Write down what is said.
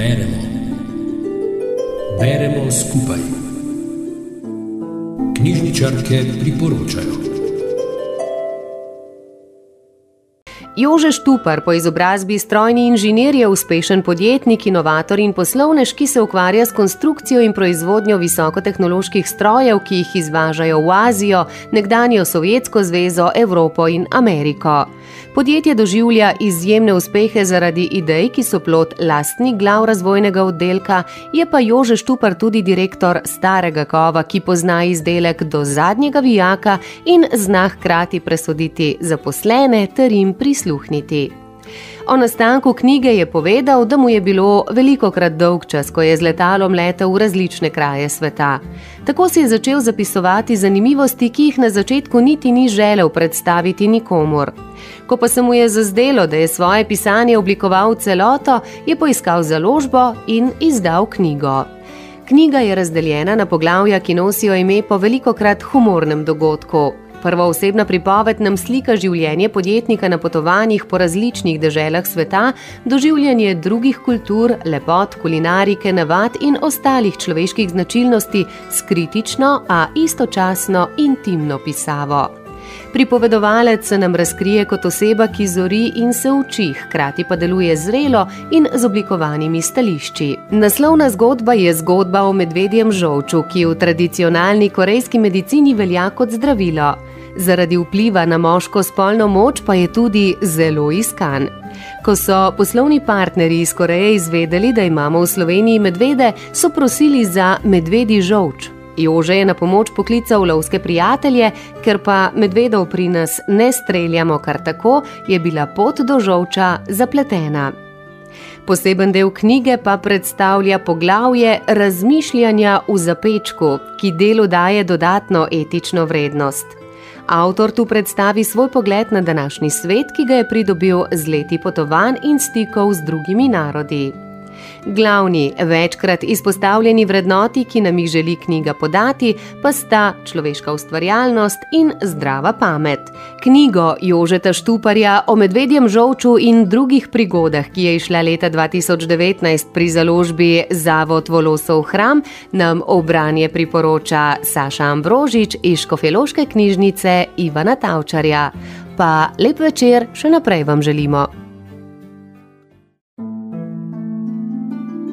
Beremo. Beremo skupaj. Knjižničarke priporočajo. Jože Štupar, po izobrazbi strojni inženir, je uspešen podjetnik, inovator in poslovnež, ki se ukvarja s konstrukcijo in proizvodnjo visokotehnoloških strojev, ki jih izvažajo v Azijo, nekdanjo Sovjetsko zvezo, Evropo in Ameriko. Podjetje doživlja izjemne uspehe zaradi idej, ki so plot lastnih glav razvojnega oddelka, je pa Jože Štupar tudi direktor starega kova, ki pozna izdelek do zadnjega vijaka in zna hkrati presoditi zaposlene ter jim prisluhniti. O nastanku knjige je povedal, da mu je bilo veliko krat dolg čas, ko je z letalom letel v različne kraje sveta. Tako si je začel zapisovati zanimivosti, ki jih na začetku niti ni želel predstaviti nikomor. Ko pa se mu je zazdelo, da je svoje pisanje oblikoval celoto, je poiskal založbo in izdal knjigo. Knjiga je razdeljena na poglavja, ki nosijo ime po veliko krat humornem dogodku. Prva osebna pripoved nam slika življenje podjetnika na potovanjih po različnih deželah sveta, doživljanje drugih kultur, lepot, kulinarike, navad in ostalih človeških značilnosti s kritično, a istočasno intimno pisavo. Pripovedovalec se nam razkrije kot oseba, ki zori in se uči, hkrati pa deluje zrelo in z oblikovanimi stališči. Naslovna zgodba je zgodba o medvedjem žolču, ki v tradicionalni korejski medicini velja kot zdravilo. Zaradi vpliva na moško spolno moč pa je tudi zelo iskan. Ko so poslovni partnerji iz Koreje izvedeli, da imamo v Sloveniji medvede, so prosili za medvedji žolč. Jože je na pomoč poklical lovske prijatelje, ker pa medvedov pri nas ne streljamo kar tako, je bila pot do žolča zapletena. Poseben del knjige pa predstavlja poglavje razmišljanja v zapečku, ki delu daje dodatno etično vrednost. Avtor tu predstavi svoj pogled na današnji svet, ki ga je pridobil z leti potovanj in stikov z drugimi narodi. Glavni, večkrat izpostavljeni vrednoti, ki nam jih želi knjiga podati, pa sta človeška ustvarjalnost in zdrava pamet. Knjigo Jožeta Štuparja o medvedjem žolču in drugih prigodah, ki je išla leta 2019 pri založbi Zavod Volosov hram, nam obranje priporoča Saša Ambrožič iz Škofeloške knjižnice Ivana Tavčarja. Pa lep večer še naprej vam želimo.